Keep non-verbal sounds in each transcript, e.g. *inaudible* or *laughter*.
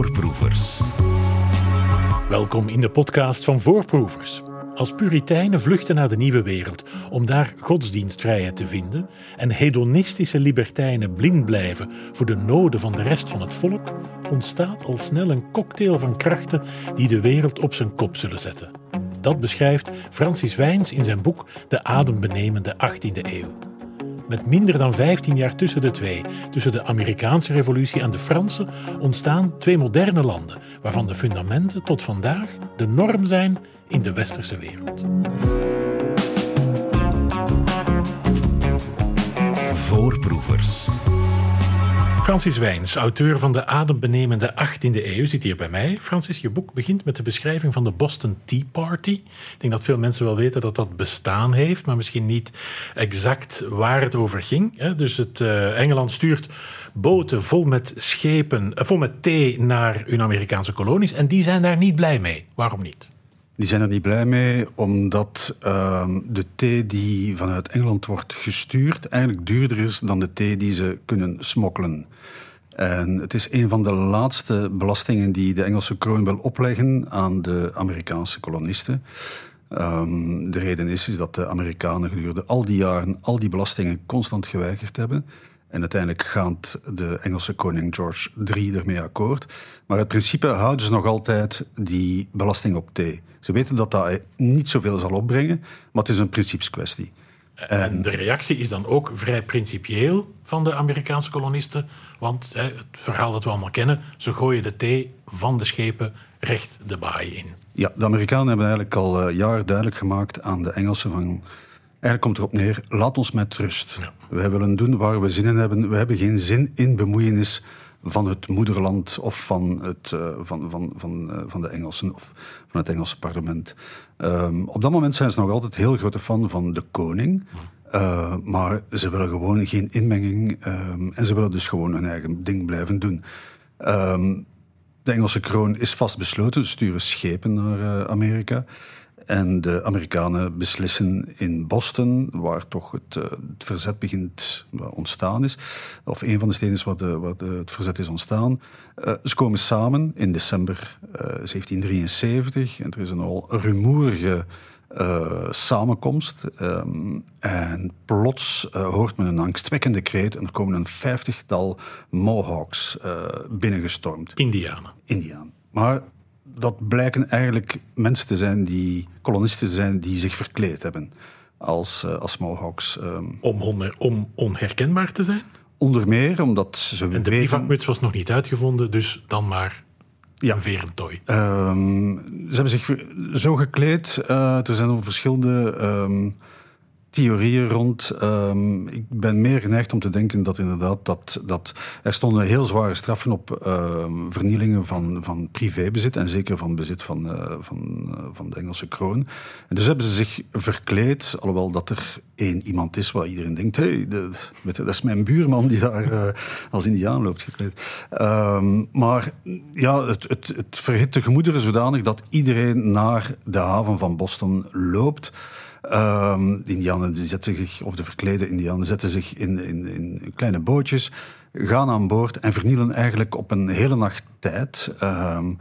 Voorproevers. Welkom in de podcast van Voorproevers. Als Puritijnen vluchten naar de nieuwe wereld om daar godsdienstvrijheid te vinden en hedonistische libertijnen blind blijven voor de noden van de rest van het volk, ontstaat al snel een cocktail van krachten die de wereld op zijn kop zullen zetten. Dat beschrijft Francis Wijns in zijn boek De adembenemende 18e eeuw. Met minder dan 15 jaar tussen de twee, tussen de Amerikaanse revolutie en de Franse, ontstaan twee moderne landen, waarvan de fundamenten tot vandaag de norm zijn in de westerse wereld. Voorproevers. Francis Wijns, auteur van de adembenemende 18e eeuw, zit hier bij mij. Francis, je boek begint met de beschrijving van de Boston Tea Party. Ik denk dat veel mensen wel weten dat dat bestaan heeft, maar misschien niet exact waar het over ging. Dus het, uh, Engeland stuurt boten vol met schepen, uh, vol met thee naar hun Amerikaanse kolonies en die zijn daar niet blij mee. Waarom niet? Die zijn er niet blij mee, omdat uh, de thee die vanuit Engeland wordt gestuurd eigenlijk duurder is dan de thee die ze kunnen smokkelen. En het is een van de laatste belastingen die de Engelse kroon wil opleggen aan de Amerikaanse kolonisten. Um, de reden is, is dat de Amerikanen gedurende al die jaren al die belastingen constant geweigerd hebben. En uiteindelijk gaat de Engelse koning George III ermee akkoord. Maar het principe houden ze nog altijd die belasting op thee. Ze weten dat dat niet zoveel zal opbrengen, maar het is een principeskwestie. En de reactie is dan ook vrij principieel van de Amerikaanse kolonisten. Want hè, het verhaal dat we allemaal kennen, ze gooien de thee van de schepen recht de baai in. Ja, de Amerikanen hebben eigenlijk al uh, jaren duidelijk gemaakt aan de Engelsen van... Eigenlijk komt erop neer, laat ons met rust. Ja. Wij willen doen waar we zin in hebben. We hebben geen zin in bemoeienis van het moederland of van, het, uh, van, van, van, uh, van de Engelsen of van het Engelse parlement. Um, op dat moment zijn ze nog altijd heel grote fan van de koning. Uh, maar ze willen gewoon geen inmenging um, en ze willen dus gewoon hun eigen ding blijven doen. Um, de Engelse kroon is vastbesloten, ze sturen schepen naar Amerika. En de Amerikanen beslissen in Boston, waar toch het, uh, het verzet begint ontstaan is, of een van de steden is waar, de, waar de, het verzet is ontstaan. Uh, ze komen samen in december uh, 1773 en er is een al rumoerige samenkomst. Um, en plots hoort men een angstwekkende kreet en er komen een vijftigtal Mohawks binnengestormd. Indianen. Indianen. Maar dat blijken eigenlijk mensen te zijn die kolonisten te zijn die zich verkleed hebben als, uh, als Mohawks. Um. Om, on, om onherkenbaar te zijn? Onder meer omdat ze. En de bivakmuts was nog niet uitgevonden, dus dan maar ja. een verentooi. Um, ze hebben zich zo gekleed. Uh, er zijn verschillende. Um, theorieën rond. Um, ik ben meer geneigd om te denken dat inderdaad dat, dat er stonden heel zware straffen op um, vernielingen van, van privébezit en zeker van bezit van, uh, van, uh, van de Engelse kroon. En dus hebben ze zich verkleed, alhoewel dat er één iemand is waar iedereen denkt, hey, dat is mijn buurman die daar uh, als indiaan loopt gekleed. Um, maar ja, het, het, het verhit de gemoederen zodanig dat iedereen naar de haven van Boston loopt. De Indianen die zetten zich, of de verklede Indianen zetten zich in, in, in kleine bootjes, gaan aan boord en vernielen eigenlijk op een hele nacht tijd um,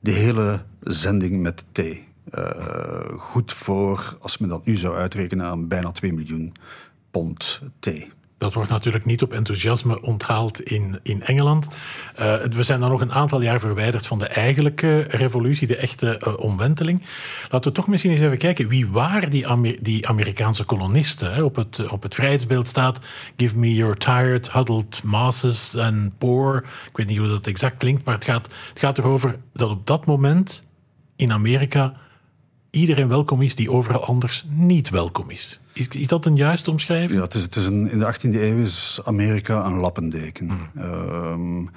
de hele zending met thee. Uh, goed voor, als men dat nu zou uitrekenen, aan bijna 2 miljoen pond thee. Dat wordt natuurlijk niet op enthousiasme onthaald in, in Engeland. Uh, we zijn dan nog een aantal jaar verwijderd van de eigenlijke revolutie, de echte uh, omwenteling. Laten we toch misschien eens even kijken, wie waren die, Amer die Amerikaanse kolonisten? Op, het, op het vrijheidsbeeld staat, give me your tired, huddled masses and poor. Ik weet niet hoe dat exact klinkt, maar het gaat, het gaat erover dat op dat moment in Amerika iedereen welkom is die overal anders niet welkom is. Is, is dat een juiste omschrijving? Ja, het is, het is een, in de 18e eeuw is Amerika een lappendeken. Mm. Um,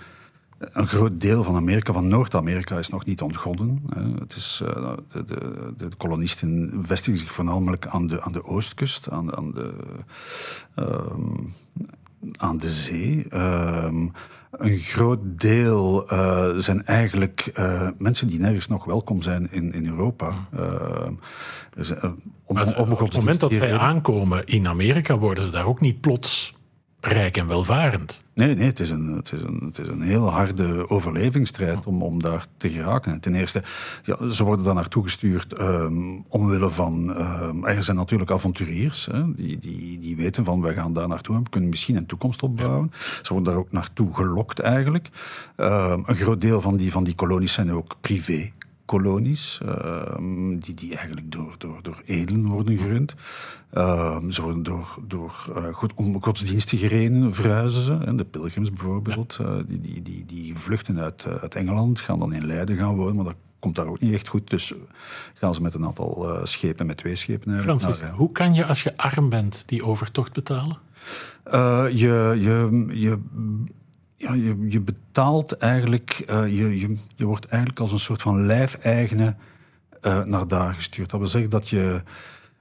een groot deel van Amerika, van Noord-Amerika, is nog niet ontgonnen. Het is, uh, de, de, de, kolonisten vestigen zich voornamelijk aan de, aan de oostkust, aan, aan, de, um, aan de zee. Um, een groot deel uh, zijn eigenlijk uh, mensen die nergens nog welkom zijn in, in Europa. Uh, op, op, op het moment dat zij aankomen in Amerika, worden ze daar ook niet plots rijk en welvarend. Nee, nee het, is een, het, is een, het is een heel harde overlevingsstrijd om, om daar te geraken. Ten eerste, ja, ze worden daar naartoe gestuurd um, omwille van... Um, er zijn natuurlijk avonturiers, hè, die, die, die weten van wij gaan daar naartoe en kunnen misschien een toekomst opbouwen. Ze worden daar ook naartoe gelokt eigenlijk. Um, een groot deel van die, van die kolonies zijn ook privé kolonies, uh, die, die eigenlijk door, door, door edelen worden gerund. Uh, ze worden door, door uh, goed, om godsdienstige redenen verhuizen ze. En de pilgrims bijvoorbeeld. Eh, die, die, die, die vluchten uit, uit Engeland, gaan dan in Leiden gaan wonen, maar dat komt daar ook niet echt goed. Dus gaan ze met een aantal schepen, met twee schepen eigenlijk. Francis, nou, ja. hoe kan je als je arm bent die overtocht betalen? je, je, je ja, je, je betaalt eigenlijk, uh, je, je, je wordt eigenlijk als een soort van lijfeigene uh, naar daar gestuurd. Dat wil zeggen dat je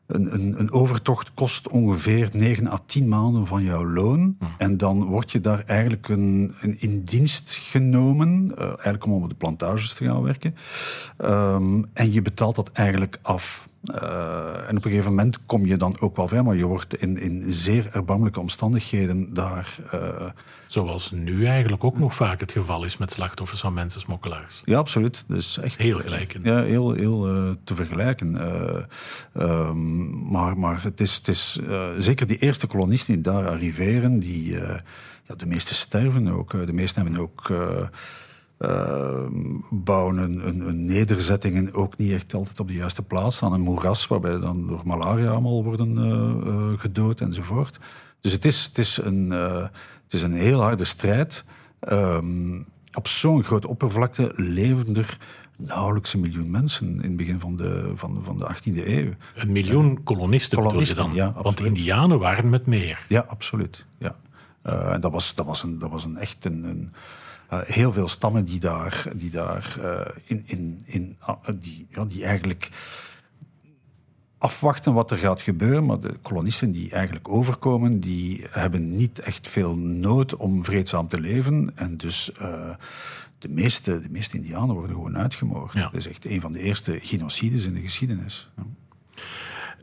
een, een, een, overtocht kost ongeveer 9 à 10 maanden van jouw loon. Hm. En dan word je daar eigenlijk een, een in dienst genomen, uh, eigenlijk om op de plantages te gaan werken. Um, en je betaalt dat eigenlijk af. Uh, en op een gegeven moment kom je dan ook wel vrij, maar je wordt in, in zeer erbarmelijke omstandigheden daar. Uh, Zoals nu eigenlijk ook nog vaak het geval is met slachtoffers van mensensmokkelaars. Ja, absoluut. Dus echt, heel gelijken. Ja, heel, heel uh, te vergelijken. maar, maar het is, het is zeker die eerste kolonisten die daar arriveren, die ja, de meeste sterven ook. De meesten hebben ook uh, bouwen een, een, een, nederzettingen ook niet echt altijd op de juiste plaats. Aan een moeras waarbij dan door malaria allemaal worden uh, uh, gedood enzovoort. Dus het is, het is, een, het is een heel harde strijd. Um, op zo'n grote oppervlakte leven er nauwelijks een miljoen mensen in het begin van de, van, van de 18e eeuw. Een miljoen kolonisten, kolonisten dan? Ja, Want Indianen waren met meer. Ja, absoluut. Ja. en dat was, dat was, een, dat was een echt een, een uh, heel veel stammen die daar, die, daar uh, in, in, in, uh, die, ja, die eigenlijk afwachten wat er gaat gebeuren. Maar de kolonisten die eigenlijk overkomen, die hebben niet echt veel nood om vreedzaam te leven. En dus de meeste, de meeste indianen worden gewoon uitgemoord. Ja. Dat is echt een van de eerste genocides in de geschiedenis. Ja.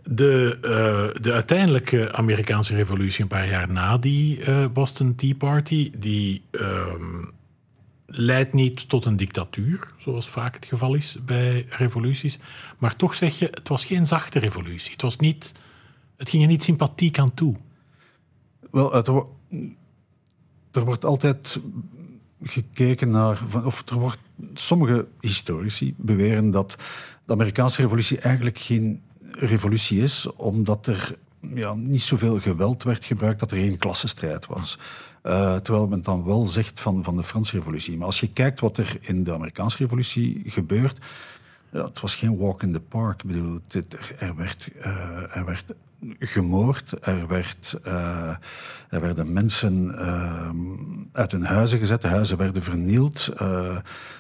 De, uh, de uiteindelijke Amerikaanse revolutie, een paar jaar na die uh, Boston Tea Party, die uh, leidt niet tot een dictatuur, zoals vaak het geval is bij revoluties. Maar toch zeg je, het was geen zachte revolutie. Het, was niet, het ging er niet sympathiek aan toe. Wel, er wordt altijd gekeken naar. Of er wordt, sommige historici beweren dat de Amerikaanse revolutie eigenlijk geen revolutie is, omdat er ja, niet zoveel geweld werd gebruikt, dat er geen klassenstrijd was. Uh, terwijl men dan wel zegt van, van de Franse revolutie. Maar als je kijkt wat er in de Amerikaanse revolutie gebeurt, ja, het was geen walk in the park. Ik bedoel, er, werd, uh, er werd gemoord, er, werd, uh, er werden mensen uit hun huizen gezet, de huizen werden vernield.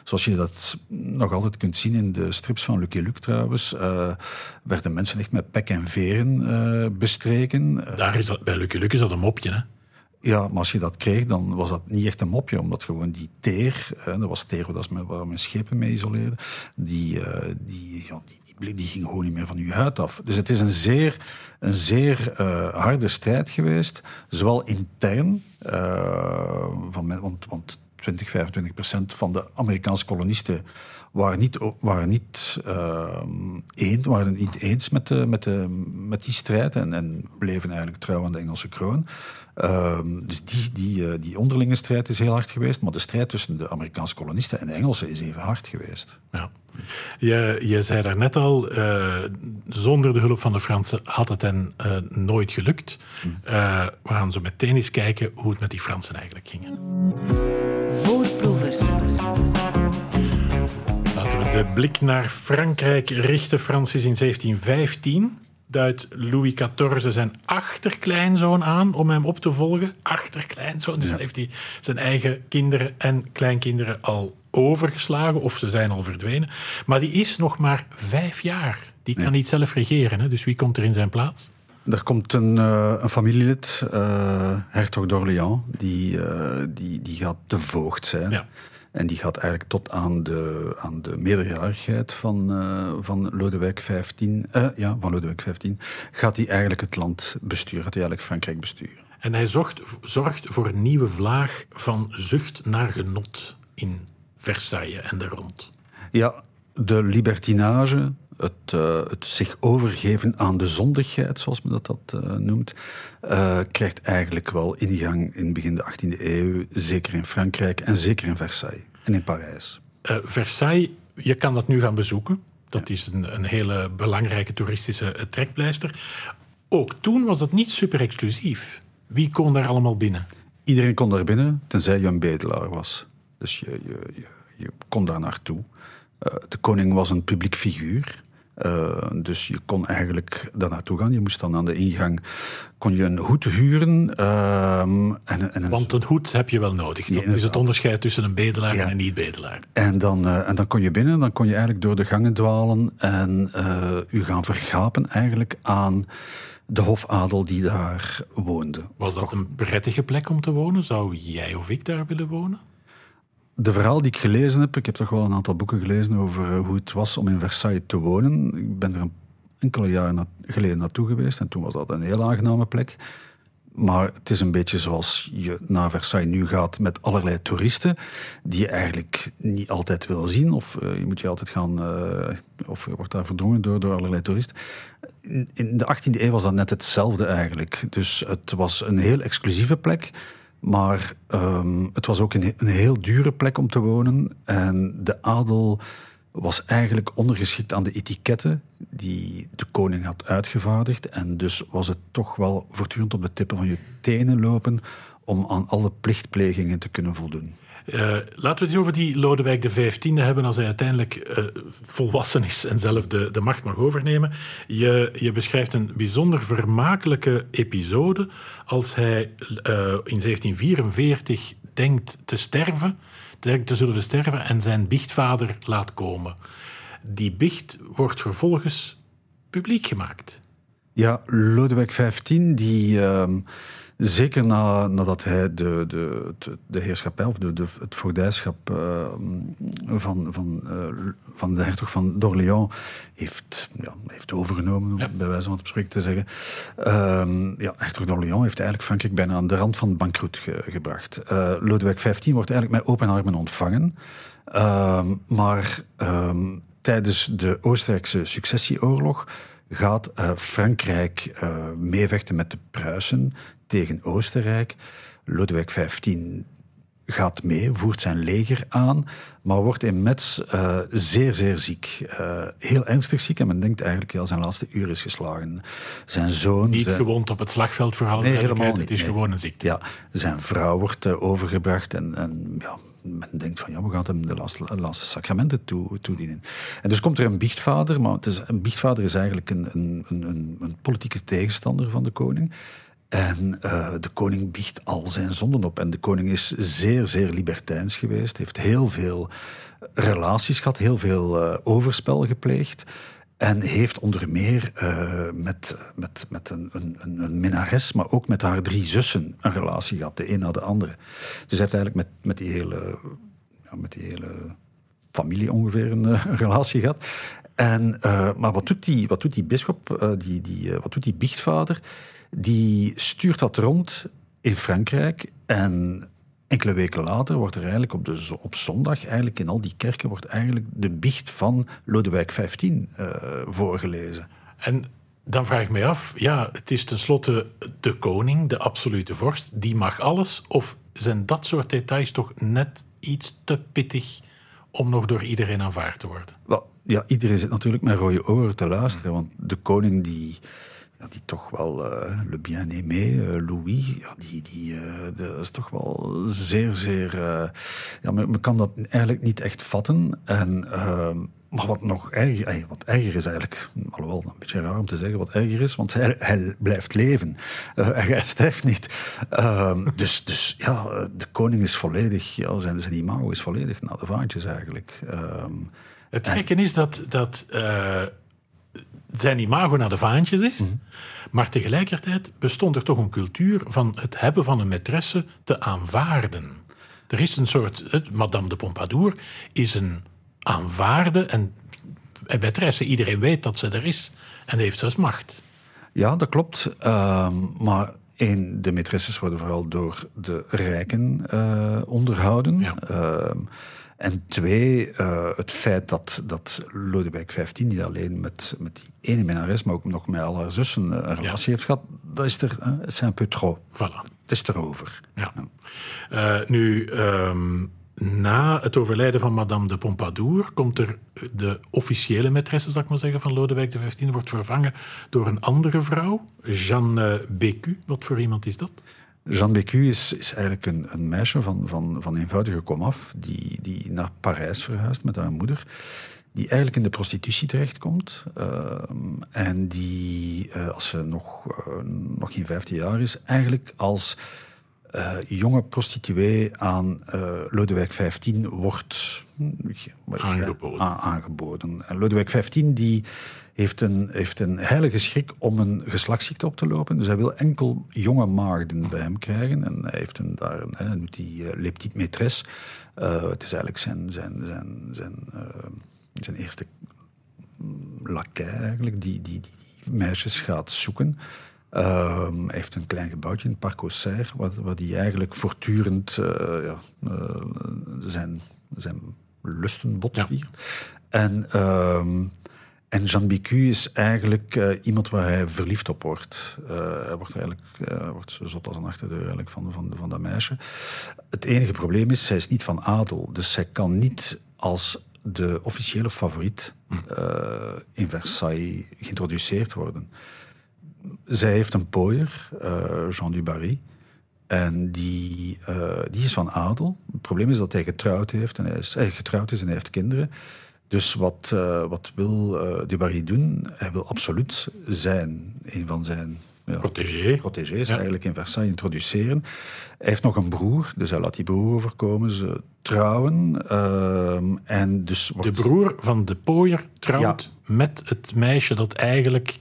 zoals je dat nog altijd kunt zien in de strips van Lucky Luke trouwens, werden mensen echt met pek en veren bestreken. Daar is dat, bij Lucky Luke is dat een mopje, hè? Ja, maar als je dat kreeg, dan was dat niet echt een mopje, omdat gewoon die teer, hè, dat was teer dat is waar men schepen mee isoleerde, die, uh, die, die, ging gewoon niet meer van je huid af. Dus het is een zeer, een zeer uh, harde strijd geweest, zowel intern, uh, van, want, want 20, 25 procent van de Amerikaanse kolonisten waren niet, waren niet, eens, waren niet eens met, de, met, de, met die strijd en, en bleven eigenlijk trouw aan de Engelse kroon. Uh, dus die, die, uh, die onderlinge strijd is heel hard geweest, maar de strijd tussen de Amerikaanse kolonisten en de Engelsen is even hard geweest. Ja. Je, je zei daarnet al, uh, zonder de hulp van de Fransen had het hen uh, nooit gelukt. Hm. we gaan zo meteen eens kijken hoe het met die Fransen eigenlijk ging. Voorproevers. Laten we de blik naar Frankrijk richten. Francis in 1715 duidt Louis XIV zijn achterkleinzoon aan om hem op te volgen. Achterkleinzoon, dus ja. heeft hij zijn eigen kinderen en kleinkinderen al overgeslagen of ze zijn al verdwenen. Maar die is nog maar vijf jaar. Die kan niet zelf regeren, hè? dus wie komt er in zijn plaats? Er komt een, uh, een familielid, uh, hertog d'Orléans, die, uh, die, die gaat de voogd zijn. Ja. En die gaat eigenlijk tot aan de, aan de meerderjarigheid van, uh, van Lodewijk XV, uh, ja, van Lodewijk XV, gaat hij eigenlijk het land besturen, gaat hij eigenlijk Frankrijk besturen. En hij zocht, zorgt voor een nieuwe vlaag van zucht naar genot in Versailles en de rond. Ja, de libertinage, het, uh, het zich overgeven aan de zondigheid, zoals men dat, dat uh, noemt, uh, krijgt eigenlijk wel ingang in begin de 18e eeuw, zeker in Frankrijk en zeker in Versailles en in Parijs. Versailles, je kan dat nu gaan bezoeken. Dat is een, een hele belangrijke toeristische trekpleister. Ook toen was dat niet super exclusief. Wie kon daar allemaal binnen? Iedereen kon daar binnen, tenzij je een bedelaar was. Dus je, je, je, je kon daar naartoe. Uh, de koning was een publiek figuur. Uh, dus je kon eigenlijk daar naartoe gaan. Je moest dan aan de ingang kon je een hoed huren. Uh, en, en een... Want een hoed heb je wel nodig. Dat ja, is het onderscheid tussen een bedelaar ja. en een niet-bedelaar. En dan, uh, en dan kon je binnen, dan kon je eigenlijk door de gangen dwalen en u gaan vergapen eigenlijk aan de hofadel die daar woonde. Was dat een prettige plek om te wonen? Zou jij of ik daar willen wonen? De verhaal die ik gelezen heb, ik heb toch wel een aantal boeken gelezen over eh, hoe het was om in Versailles te wonen. Ik ben er een enkele jaren geleden naartoe geweest en toen was dat een heel aangename plek. Maar het is een beetje zoals je naar Versailles nu gaat met allerlei toeristen die je eigenlijk niet altijd wil zien. Of uh, je moet je altijd gaan, uh, of je wordt daar verdrongen door, door allerlei toeristen. In, in de 18e eeuw was dat net hetzelfde eigenlijk. Dus het was een heel exclusieve plek. Maar um, het was ook een, een heel dure plek om te wonen. En de adel was eigenlijk ondergeschikt aan de etiketten die de koning had uitgevaardigd. En dus was het toch wel voortdurend op de tippen van je tenen lopen om aan alle plichtplegingen te kunnen voldoen. Uh, laten we het eens over die Lodewijk XV hebben als hij uiteindelijk uh, volwassen is en zelf de, de macht mag overnemen. Je, je beschrijft een bijzonder vermakelijke episode als hij uh, in 1744 denkt te sterven, denkt te zullen sterven en zijn biechtvader laat komen. Die biecht wordt vervolgens publiek gemaakt. Ja, Lodewijk XV die ehm, Zeker na, nadat hij de, de, de heerschappij of de, de, het voogdijschap uh, van, van, uh, van de hertog van d'Orléans heeft, ja, heeft overgenomen, ja. bij wijze van het spreken te zeggen. Uh, ja, hertog d'Orléans heeft eigenlijk Frankrijk bijna aan de rand van bankroet ge, gebracht. Uh, Lodewijk XV wordt eigenlijk met open armen ontvangen. Ehm, maar ehm, tijdens de Oostenrijkse successieoorlog gaat uh, Frankrijk uh, meevechten met de Pruisen tegen Oostenrijk. Lodewijk XV gaat mee, voert zijn leger aan, maar wordt in Metz uh, zeer, zeer ziek. Uh, heel ernstig ziek en men denkt eigenlijk dat zijn laatste uur is geslagen. Zijn zoon... Niet zijn... gewond op het slagveld verhaal, nee, helemaal niet. Het is nee. gewoon een ziekte. Ja, zijn vrouw wordt uh, overgebracht en, en ja, men denkt van ja, we gaan hem de laatste, laatste sacramenten toe, toedienen. En dus komt er een biechtvader, maar het is, een biechtvader is eigenlijk een, een, een, een politieke tegenstander van de koning. En uh, de koning biecht al zijn zonden op. En de koning is zeer, zeer libertijns geweest. Heeft heel veel relaties gehad, heel veel uh, overspel gepleegd. En heeft onder meer uh, met, met, met een, een, een minnares, maar ook met haar drie zussen een relatie gehad, de een na de andere. Dus hij heeft eigenlijk met, met die hele, met die hele familie ongeveer een, relatie gehad. En, maar wat doet die, wat doet die bischop, die, die, wat doet die biechtvader? Die stuurt dat rond in Frankrijk en enkele weken later wordt er eigenlijk op, de, op zondag, eigenlijk in al die kerken, wordt eigenlijk de biecht van Lodewijk XV uh, voorgelezen. En dan vraag ik mij af, ja, het is tenslotte de koning, de absolute vorst, die mag alles? Of zijn dat soort details toch net iets te pittig om nog door iedereen aanvaard te worden? Wel, ja, iedereen zit natuurlijk met rode oren te luisteren, want de koning die ja, die toch wel uh, Le Bien-Aimé, uh, Louis, ja, die, die, uh, dat is toch wel zeer, zeer... ja, men, men, kan dat eigenlijk niet echt vatten. En, ehm, maar wat nog erger, wat erger is eigenlijk, alhoewel een beetje raar om te zeggen wat erger is, want hij, hij blijft leven. hij sterft niet. Ehm, *laughs* dus, dus ja, de koning is volledig, ja, zijn, zijn imago is volledig naar de vaantjes eigenlijk. Ehm, het gekke is dat... dat zijn imago naar de vaantjes is. Mm -hmm. Maar tegelijkertijd bestond er toch een cultuur van het hebben van een maîtresse te aanvaarden. Er is een soort. Het, Madame de Pompadour is een aanvaarde en, en maîtresse. Iedereen weet dat ze er is en heeft zelfs macht. Ja, dat klopt. Uh, maar de maîtresses worden vooral door de rijken uh, onderhouden. Ja. Ehm, en twee, uh, het feit dat, dat Lodewijk XV niet alleen met, met die ene minnares, maar ook nog met al haar zussen een relatie Ja. heeft gehad, dat is er, uh, c'est un peu trop. Voilà. Het is erover. Ja. Uh, nu, um, na het overlijden van Madame de Pompadour komt er de officiële maîtresse, zal ik maar zeggen, van Lodewijk XV, wordt vervangen door een andere vrouw, Jeanne Bécu. Wat voor iemand is dat? Jeanne Bécu is, is eigenlijk een, een, meisje van, van, van eenvoudige komaf, die, die naar Parijs verhuist met haar moeder, die eigenlijk in de prostitutie terechtkomt uh, en die, uh, als ze nog, uh, nog geen 15 jaar is, eigenlijk als uh, jonge prostituee aan uh, Lodewijk XV wordt aangeboden. Uh, aangeboden. En Lodewijk XV die heeft, een, heeft een heilige schrik om een geslachtsziekte op te lopen. Dus hij wil enkel jonge maagden bij hem krijgen. En hij heeft een, daar een, die uh, Le Petite Maîtresse. het is eigenlijk zijn, zijn, zijn, zijn, zijn eerste lakij eigenlijk, die, die, die meisjes gaat zoeken. Uh, hij heeft een klein gebouwtje in Parc Auxerre, waar, waar hij eigenlijk voortdurend uh, ja, uh, zijn, zijn lusten botviert. Ja. En, uh, en Jean Bicu is eigenlijk uh, iemand waar hij verliefd op wordt. Hij wordt eigenlijk wordt zo zot als een achterdeur eigenlijk van, van, van dat meisje. Het enige probleem is, zij is niet van adel. Dus zij kan niet als de officiële favoriet in Versailles geïntroduceerd worden zij heeft een pooier, uh, Jean Dubarry. En die, uh, die is van adel. Het probleem is dat hij getrouwd, heeft en hij is, hij getrouwd is en hij heeft kinderen. Dus wat, uh, wat wil Dubarry doen? Hij wil absoluut zijn, een van zijn ja, protégé. protégés, ja. eigenlijk in Versailles introduceren. Hij heeft nog een broer, dus hij laat die broer overkomen. Ze trouwen. en dus wordt... De broer van de pooier trouwt ja. met het meisje dat eigenlijk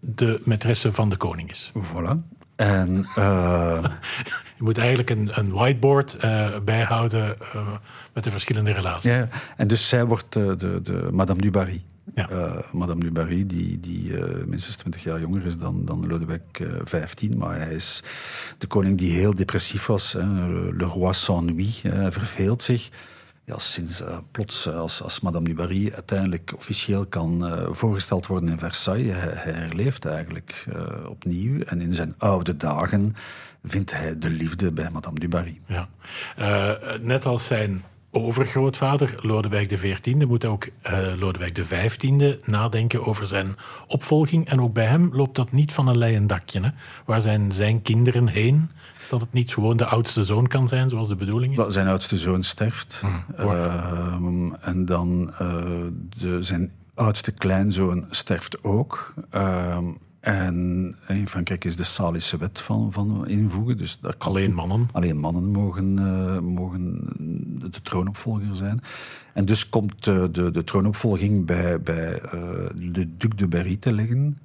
de maîtresse van de koning is. Voilà. En, uh... *laughs* Je moet eigenlijk een, een whiteboard uh, bijhouden uh, met de verschillende relaties. Ja, en dus zij wordt de, de, de Madame du Barry. Ja. Madame du Barry, die, die minstens 20 jaar jonger is dan, dan Lodewijk XV. Maar hij is de koning die heel depressief was. Hè. Le roi s'ennuie, verveelt zich ja, sinds uh, plots uh, als, als Madame du Barry uiteindelijk officieel kan uh, voorgesteld worden in Versailles, hij, hij herleeft eigenlijk opnieuw. En in zijn oude dagen vindt hij de liefde bij Madame du Barry. Ja. net als zijn overgrootvader Lodewijk XIV moet ook Lodewijk XV nadenken over zijn opvolging. En ook bij hem loopt dat niet van een leien dakje. Waar zijn zijn kinderen heen? Dat het niet gewoon de oudste zoon kan zijn, zoals de bedoeling is? Zijn oudste zoon sterft. Hmm, uh, en dan uh, de, zijn oudste kleinzoon sterft ook. Uh, en in Frankrijk is de Salische wet van, van invoegen. Dus kan alleen mannen. Alleen mannen mogen, uh, mogen de troonopvolger zijn. En dus komt de, de, de troonopvolging bij, bij uh, de Duc de Berry te liggen.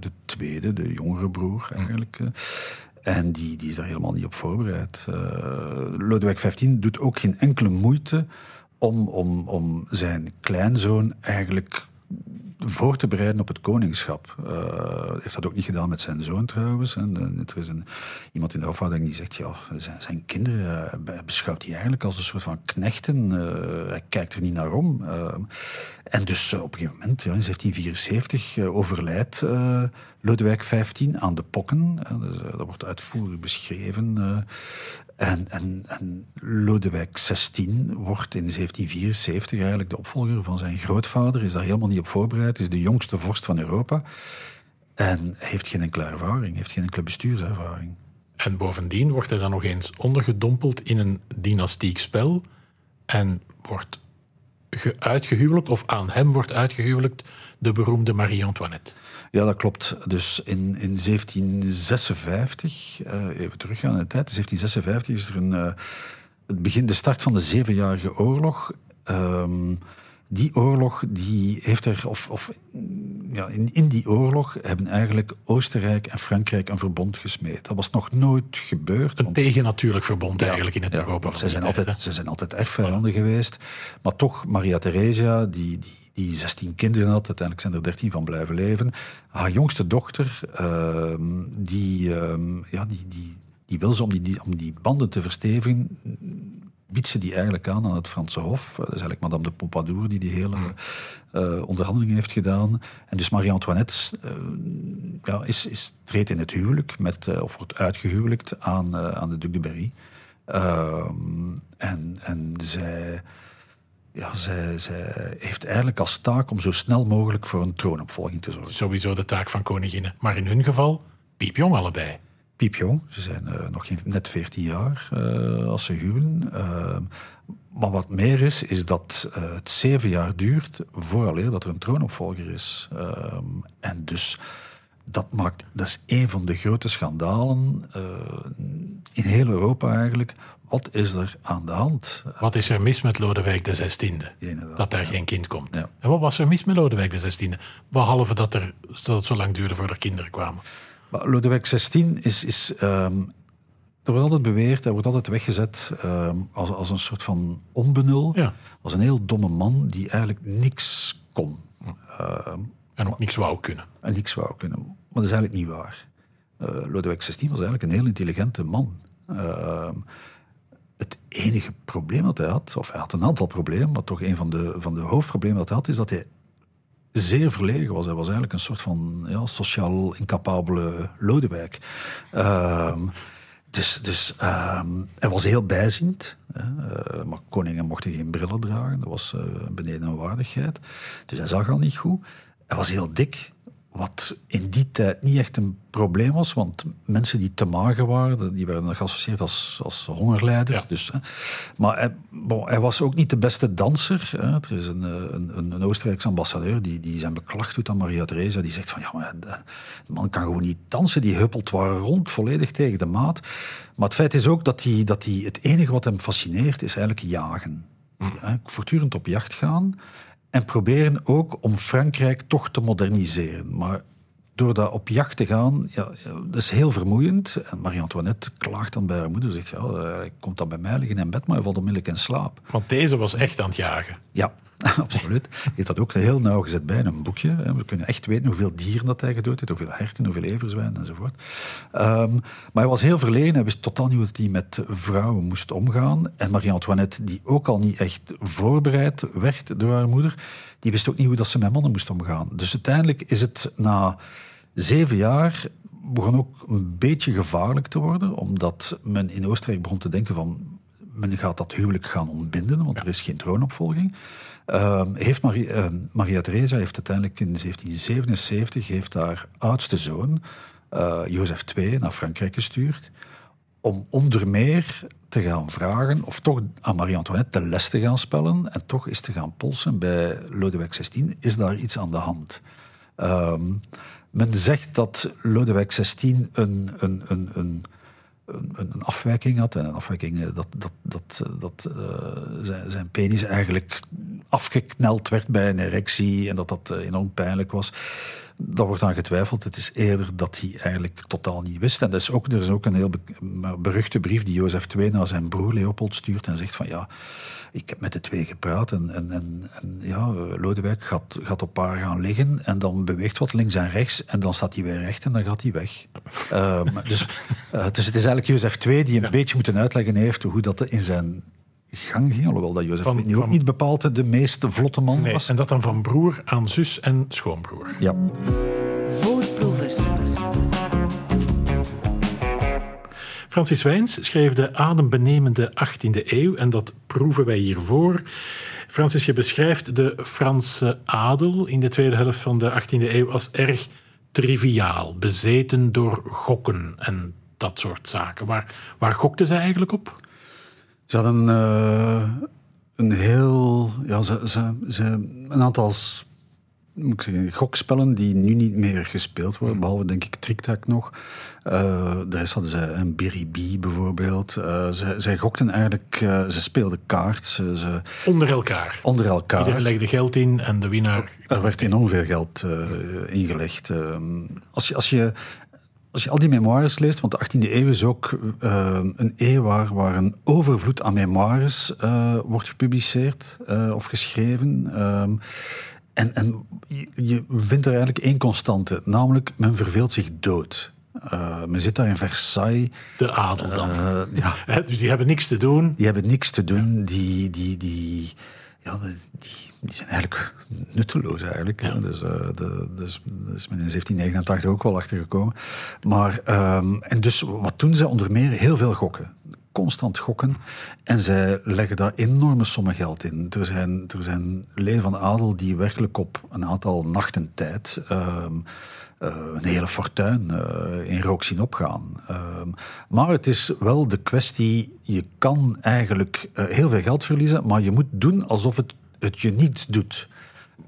De tweede, de jongere broer eigenlijk. Mm. En die, die is daar helemaal niet op voorbereid. Uh, Lodewijk XV doet ook geen enkele moeite om, om, om zijn kleinzoon eigenlijk voor te bereiden op het koningschap. Uh, heeft dat ook niet gedaan met zijn zoon trouwens. En, er is een, iemand in de afhouding die zegt, ja, zijn, zijn kinderen uh, beschouwt hij eigenlijk als een soort van knechten. hij kijkt er niet naar om. en dus op een gegeven moment, ja, in 1774, overlijdt Lodewijk XV aan de pokken. Dus, dat wordt uitvoerig beschreven. En, en, Lodewijk XVI wordt in 1774 eigenlijk de opvolger van zijn grootvader, is daar helemaal niet op voorbereid, is de jongste vorst van Europa en heeft geen enkele ervaring, heeft geen enkele bestuurservaring. En bovendien wordt hij dan nog eens ondergedompeld in een dynastiek spel en wordt uitgehuwelijkt, of aan hem wordt uitgehuwelijkt, de beroemde Marie-Antoinette. Ja, dat klopt. Dus in, in 1756, uh, even teruggaan in de tijd, in 1756 is er een, uh, het begin, de start van de Zevenjarige Oorlog. Um, die oorlog die heeft er, of, of ja, in, in die oorlog hebben eigenlijk Oostenrijk en Frankrijk een verbond gesmeed. Dat was nog nooit gebeurd. Een want- tegennatuurlijk verbond eigenlijk in het ja, Europa. Ze zijn, tijd, altijd, ze zijn altijd echt vijanden geweest. Maar toch, Maria Theresia, die, die, die 16 kinderen had, uiteindelijk zijn er 13 van blijven leven. Haar jongste dochter, ehm, die, ehm, ja, die, die, die wil ze om die, die, om die banden te verstevigen, biedt ze die eigenlijk aan aan het Franse Hof. Dat is eigenlijk Madame de Pompadour die die hele eh, onderhandelingen heeft gedaan. En dus Marie-Antoinette eh, ja, is, is, treedt in het huwelijk, met, eh, of wordt uitgehuwelijkt aan, eh, aan de Duc de Berry. Ehm, en, en zij, ja, zij, zij heeft eigenlijk als taak om zo snel mogelijk voor een troonopvolging te zorgen. Sowieso de taak van koninginnen. Maar in hun geval, piepjong allebei. Piepjong. Ze zijn eh, nog geen, net 14 jaar eh, als ze huwen. Ehm, maar wat meer is, is dat eh, het zeven jaar duurt vooraleer dat er een troonopvolger is. En dus dat maakt, dat is een van de grote schandalen eh, in heel Europa eigenlijk. Wat is er aan de hand? Wat is er mis met Lodewijk de XVI? Dat daar geen kind komt. Ja. En wat was er mis met Lodewijk de XVI? Behalve dat, er, dat het zo lang duurde voordat er kinderen kwamen. Lodewijk XVI is. is ehm, er wordt altijd beweerd, hij wordt altijd weggezet ehm, als, als een soort van onbenul. Ja. Als een heel domme man die eigenlijk niks kon. Ehm, En ook niks wou kunnen. en niks wou kunnen. Maar dat is eigenlijk niet waar. Eh, Lodewijk XVI was eigenlijk een heel intelligente man. Het enige probleem dat hij had, of hij had een aantal problemen, maar toch een van de, van de hoofdproblemen dat hij had, is dat hij zeer verlegen was. Hij was eigenlijk een soort van ja, sociaal incapabele Lodewijk. Ehm, dus dus ehm, hij was heel bijziend. Hè, eh, maar koningen mochten geen brillen dragen. Dat was eh, beneden een waardigheid. Dus hij zag al niet goed. Hij was heel dik. Wat in die tijd niet echt een probleem was, want mensen die te mager waren, die werden geassocieerd als, als hongerleiders. Ja. Dus, hè. Maar hij, bon, hij was ook niet de beste danser. Hè. Er is een, eh, een, een, Oostenrijkse ambassadeur die, die zijn beklag doet aan Maria Theresa. Die zegt van, ja, maar de man kan gewoon niet dansen. Die huppelt waar rond, volledig tegen de maat. Maar het feit is ook dat hij, dat hij het enige wat hem fascineert, is eigenlijk jagen. Ja, voortdurend op jacht gaan. En proberen ook om Frankrijk toch te moderniseren. Maar door dat op jacht te gaan, ja, dat is heel vermoeiend. En Marie-Antoinette klaagt dan bij haar moeder. Zegt, ja, eh, hij komt dan bij mij liggen in bed, maar hij valt onmiddellijk in slaap. Want deze was echt aan het jagen. Ja, *laughs* absoluut. Hij heeft dat ook heel nauw gezet bij in een boekje. We kunnen echt weten hoeveel dieren dat hij gedood heeft, hoeveel herten, hoeveel everzwijnen enzovoort. Ehm, maar hij was heel verlegen. Hij wist totaal niet hoe hij met vrouwen moest omgaan. En Marie-Antoinette, die ook al niet echt voorbereid werd door haar moeder, die wist ook niet hoe dat ze met mannen moest omgaan. Dus uiteindelijk is het na zeven jaar begon ook een beetje gevaarlijk te worden, omdat men in Oostenrijk begon te denken van men gaat dat huwelijk gaan ontbinden, want er is geen troonopvolging. Ehm, heeft Marie, ehm, Maria Theresa heeft uiteindelijk in 1777 heeft haar oudste zoon, eh, Jozef II, naar Frankrijk gestuurd. Om onder meer te gaan vragen, of toch aan Marie-Antoinette de les te gaan spellen en toch eens te gaan polsen bij Lodewijk XVI. Is daar iets aan de hand? Ehm, men zegt dat Lodewijk XVI een, een, een, een, een, afwijking had. En een afwijking eh, dat, dat, dat, eh, dat eh, zijn, zijn penis eigenlijk afgekneld werd bij een erectie en dat dat enorm pijnlijk was. Daar wordt aan getwijfeld. Het is eerder dat hij eigenlijk totaal niet wist. En dat is ook, er is ook een heel be- beruchte brief die Jozef II naar zijn broer Leopold stuurt en zegt van ja, ik heb met de twee gepraat en, en, en, en ja, Lodewijk gaat, gaat op haar gaan liggen en dan beweegt wat links en rechts en dan staat hij weer recht en dan gaat hij weg. *laughs* Ehm, dus, eh, dus het is eigenlijk Jozef II die een beetje moeten uitleggen heeft hoe dat in zijn gang ging, alhoewel dat Jozef Van- nu ook van- niet bepaald de meest vlotte man Nee, was. en dat dan van broer aan zus en schoonbroer. Ja. Voorproevers. Francis Wijns schreef de adembenemende 18e eeuw en dat proeven wij hiervoor. Francis, je beschrijft de Franse adel in de tweede helft van de 18e eeuw als erg triviaal, bezeten door gokken en dat soort zaken. Waar, waar gokten zij eigenlijk op? Ze hadden eh, een heel. Ja, ze, ze, ze, een aantal moet ik zeggen, gokspellen die nu niet meer gespeeld worden, behalve denk ik TrickTack nog. Uh, de rest hadden ze een Biribi bijvoorbeeld. Uh, ze, zij gokten eigenlijk, uh, ze speelden kaart. Ze, ze, onder elkaar? Onder elkaar. Iedereen legde geld in en de winnaar... Er werd enorm veel geld ingelegd. Ehm, als je... Als je als je al die memoires leest, want de 18e eeuw is ook uh, een eeuw waar, waar een overvloed aan memoires uh, wordt gepubliceerd uh, of geschreven. Um, en, en je, je vindt er eigenlijk één constante, namelijk men verveelt zich dood. Men zit daar in Versailles. De adel dan. Ja. dus die hebben niks te doen. Die hebben niks te doen. Die, die, die, ja, die, die zijn eigenlijk nutteloos eigenlijk. Ja. Dus, uh, de, dus, is men in 1789 ook wel achtergekomen. Maar, um, en dus wat doen ze onder meer? Heel veel gokken constant gokken. En zij leggen daar enorme sommen geld in. Er zijn, er zijn leden van adel die werkelijk op een aantal nachten tijd uh, een hele fortuin uh, in rook zien opgaan. Ehm, maar het is wel de kwestie, je kan eigenlijk eh, heel veel geld verliezen, maar je moet doen alsof het, het je niets doet.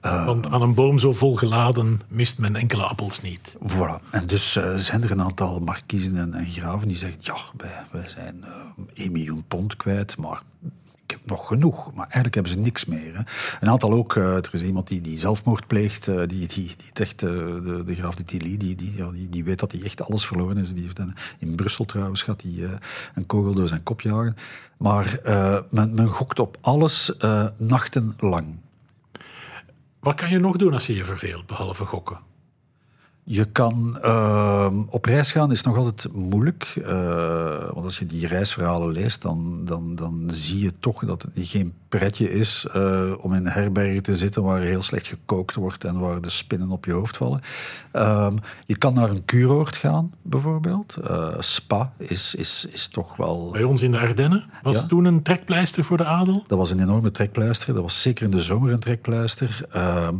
Uh, Want aan een boom zo vol geladen mist men enkele appels niet. Voilà. En dus uh, zijn er een aantal markiezen en, en graven die zeggen: Ja, wij, wij zijn uh, 1 miljoen pond kwijt, maar nog genoeg. Maar eigenlijk hebben ze niks meer. Hè. Een aantal ook, uh, er is iemand die, die zelfmoord pleegt, die, die, die echt, de, de graaf de Tilly, die, die, die, die weet dat hij echt alles verloren is. Die heeft in Brussel trouwens gehad, die een kogel door zijn kop jagen. Maar men, men gokt op alles nachtenlang. Wat kan je nog doen als je je verveelt, behalve gokken? Je kan uh, op reis gaan is nog altijd moeilijk. Uh, want als je die reisverhalen leest, dan, dan, dan zie je toch dat het geen pretje is uh, om in herbergen te zitten waar heel slecht gekookt wordt en waar de spinnen op je hoofd vallen. Uh, je kan naar een kuuroord gaan, bijvoorbeeld. Uh, Spa is, is, is toch wel... Bij ons in de Ardennen was ja? toen een trekpleister voor de adel? Dat was een enorme trekpleister. Dat was zeker in de zomer een trekpleister. Ehm,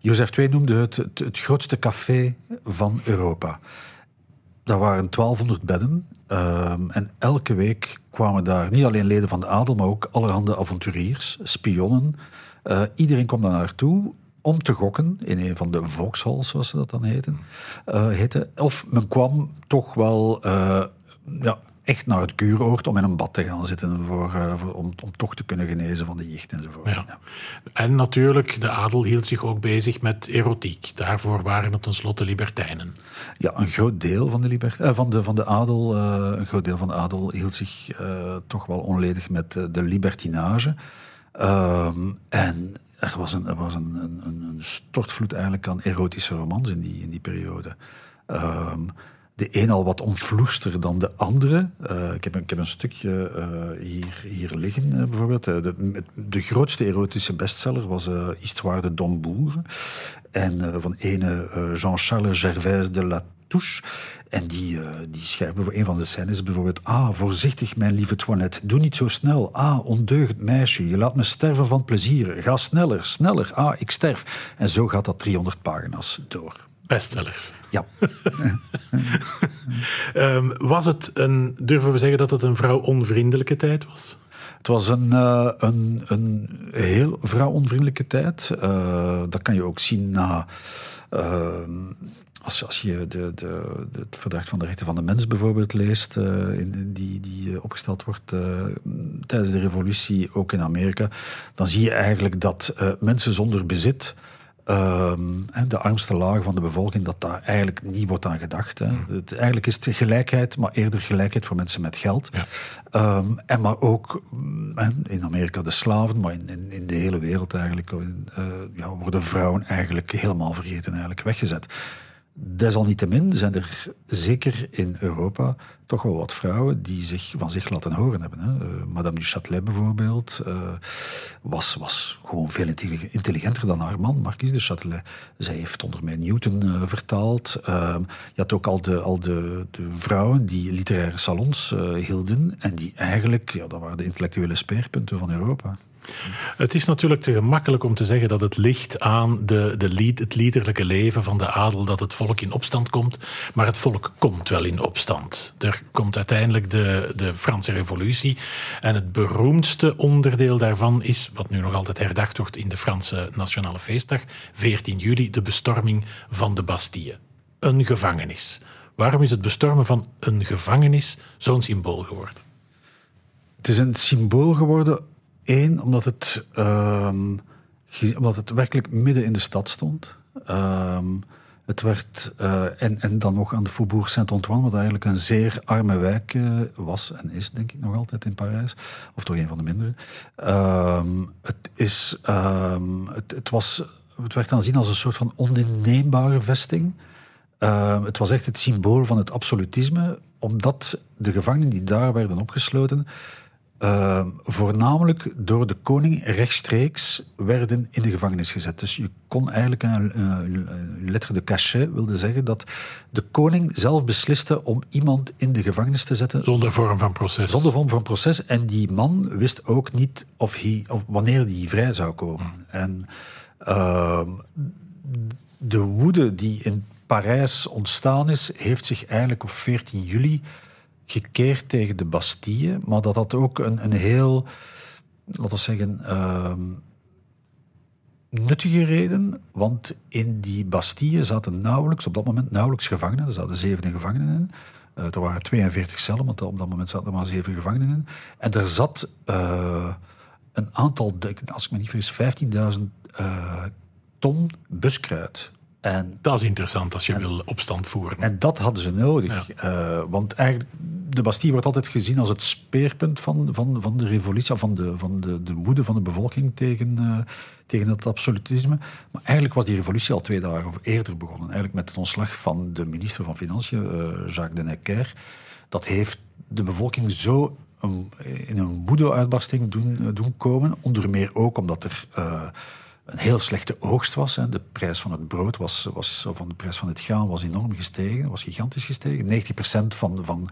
Jozef II noemde het, het, het grootste café van Europa. Daar waren 1200 bedden. Um, en elke week kwamen daar niet alleen leden van de adel, maar ook allerhande avonturiers, spionnen. Uh, iedereen kwam daar naartoe om te gokken in een van de volkshalls, zoals ze dat dan heten. Uh, heette. Of men kwam toch wel uh, ja, echt naar het kuuroord om in een bad te gaan zitten voor, uh, voor, om, om toch te kunnen genezen van de jicht enzovoort. Ja. Ja. En natuurlijk, de adel hield zich ook bezig met erotiek. Daarvoor waren het tenslotte libertijnen. Ja, een groot deel van de, libert uh, van de, van de adel, uh, een groot deel van de adel hield zich toch wel onledig met de libertinage. Ehm, en er was, een, er was een, een, een stortvloed eigenlijk aan erotische romans in die, in die periode. De een al wat omvloester dan de andere. Uh, ik, heb, ik heb een stukje uh, hier, hier liggen, uh, bijvoorbeeld. De, de, grootste erotische bestseller was Histoire de Dombourg. En van ene Jean-Charles Gervais de La Touche. En die, die schrijft een van de scènes bijvoorbeeld... Ah, voorzichtig, mijn lieve Toinette. Doe niet zo snel. Ah, ondeugend meisje. Je laat me sterven van plezier. Ga sneller, sneller. Ah, ik sterf. En zo gaat dat 300 pagina's door. Bestsellers. Ja. um, *laughs* was het een, durven we zeggen dat het een vrouw-onvriendelijke tijd was? Het was een, uh, een, een heel vrouw-onvriendelijke tijd. Uh, dat kan je ook zien na. Uh, als, als je de, de, het verdrag van de rechten van de mens bijvoorbeeld leest, in, die, die opgesteld wordt tijdens de revolutie, ook in Amerika, dan zie je eigenlijk dat mensen zonder bezit Um, de armste laag van de bevolking, dat daar eigenlijk niet wordt aan gedacht. Hè. Mm. Het, eigenlijk is het gelijkheid, maar eerder gelijkheid voor mensen met geld. Ja. Um, en maar ook in Amerika de slaven, maar in, in, in de hele wereld eigenlijk uh, ja, worden vrouwen eigenlijk helemaal vergeten, eigenlijk weggezet. Desalniettemin zijn er zeker in Europa toch wel wat vrouwen die zich van zich laten horen hebben. Hè. Uh, Madame du Châtelet bijvoorbeeld uh, was, was gewoon veel intelligenter dan haar man, Marquise de Châtelet. Zij heeft onder mij Newton uh, vertaald. je had ook al de, al de, de vrouwen die literaire salons hielden en die eigenlijk, ja, dat waren de intellectuele speerpunten van Europa. Het is natuurlijk te gemakkelijk om te zeggen dat het ligt aan de, de lied, het liederlijke leven van de adel dat het volk in opstand komt. Maar het volk komt wel in opstand. Er komt uiteindelijk de, de Franse Revolutie. En het beroemdste onderdeel daarvan is, wat nu nog altijd herdacht wordt in de Franse Nationale Feestdag, 14 juli, de bestorming van de Bastille. Een gevangenis. Waarom is het bestormen van een gevangenis zo'n symbool geworden? Het is een symbool geworden Eén, omdat het, um, omdat het werkelijk midden in de stad stond. Um, het werd, uh, en, en dan nog aan de Faubourg Saint-Antoine, wat eigenlijk een zeer arme wijk uh, was en is, denk ik nog altijd in Parijs. Of toch een van de mindere. Um, het, is, het, het, was, het werd aanzien als een soort van oninneembare vesting. het was echt het symbool van het absolutisme, omdat de gevangenen die daar werden opgesloten uh, voornamelijk door de koning rechtstreeks werden in de gevangenis gezet. Dus je kon eigenlijk een, een, een lettre de cachet wilde zeggen dat de koning zelf besliste om iemand in de gevangenis te zetten. Zonder vorm van proces. Zonder vorm van proces. En die man wist ook niet of hij, of wanneer hij vrij zou komen. Hmm. En uh, de woede die in Parijs ontstaan is, heeft zich eigenlijk op 14 juli gekeerd tegen de Bastille, maar dat had ook een, een heel, laten we zeggen, uh, nuttige reden. Want in die Bastille zaten nauwelijks, op dat moment nauwelijks gevangenen. Er zaten zeven gevangenen in. Uh, er waren 42 cellen, want op dat moment zaten er maar zeven gevangenen in. En er zat uh, een aantal, als ik me niet vergis, 15.000 uh, ton buskruid. En, dat is interessant als je wil opstand voeren. En dat hadden ze nodig. Ja. Want eigenlijk, de Bastille wordt altijd gezien als het speerpunt van, van, van de revolutie, van, de, van de, de woede van de bevolking tegen, uh, tegen het absolutisme. Maar eigenlijk was die revolutie al twee dagen eerder begonnen. Eigenlijk met het ontslag van de minister van Financiën, uh, Jacques de Necker. Dat heeft de bevolking zo in een woede-uitbarsting doen, doen komen. Onder meer ook omdat er een heel slechte oogst was. Hè. De prijs van het brood was, was, of de prijs van het graan was enorm gestegen, was gigantisch gestegen. 90% van, van,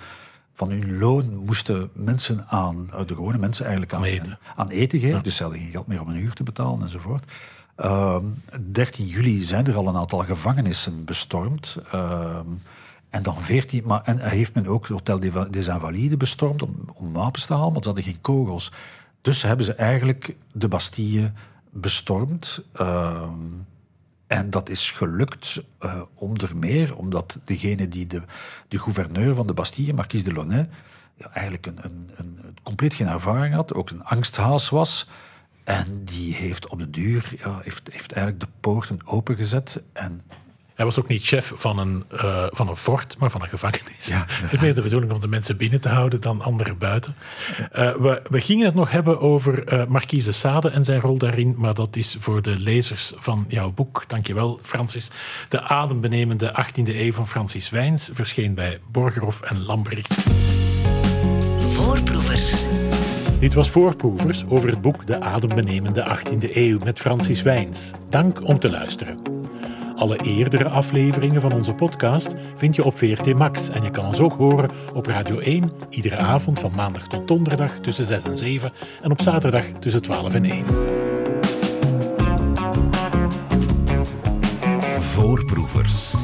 van hun loon moesten mensen aan, de gewone mensen eigenlijk aan, eten. aan eten geven. Dus ze hadden geen geld meer om een huur te betalen enzovoort. Uh, ehm, 13 juli zijn er al een aantal gevangenissen bestormd. Uh, en dan 14, maar en heeft men ook het Hotel des Invalides bestormd om, om wapens te halen, want ze hadden geen kogels. Dus hebben ze eigenlijk de Bastille bestormd. Uh, en dat is gelukt uh, onder meer omdat degene die de, de gouverneur van de Bastille, Marquise de Launay, ja, eigenlijk een, een, een, compleet geen ervaring had, ook een angsthaas was. En die heeft op de duur ja, heeft, heeft eigenlijk de poorten opengezet en hij was ook niet chef van een, uh, van een fort, maar van een gevangenis. Ja, het is meer de bedoeling om de mensen binnen te houden dan anderen buiten. Uh, we, we, gingen het nog hebben over uh, Marquise de Sade en zijn rol daarin, maar dat is voor de lezers van jouw boek. Dankjewel, Francis. De adembenemende 18e eeuw van Francis Wijns verscheen bij Borgerhof en Lambrecht. Voorproevers. Dit was Voorproevers over het boek De adembenemende 18e eeuw met Francis Wijns. Dank om te luisteren. Alle eerdere afleveringen van onze podcast vind je op VRT Max en je kan ons ook horen op Radio 1 iedere avond van maandag tot donderdag tussen 6 en 7 en op zaterdag tussen 12 en 1. Voorproevers.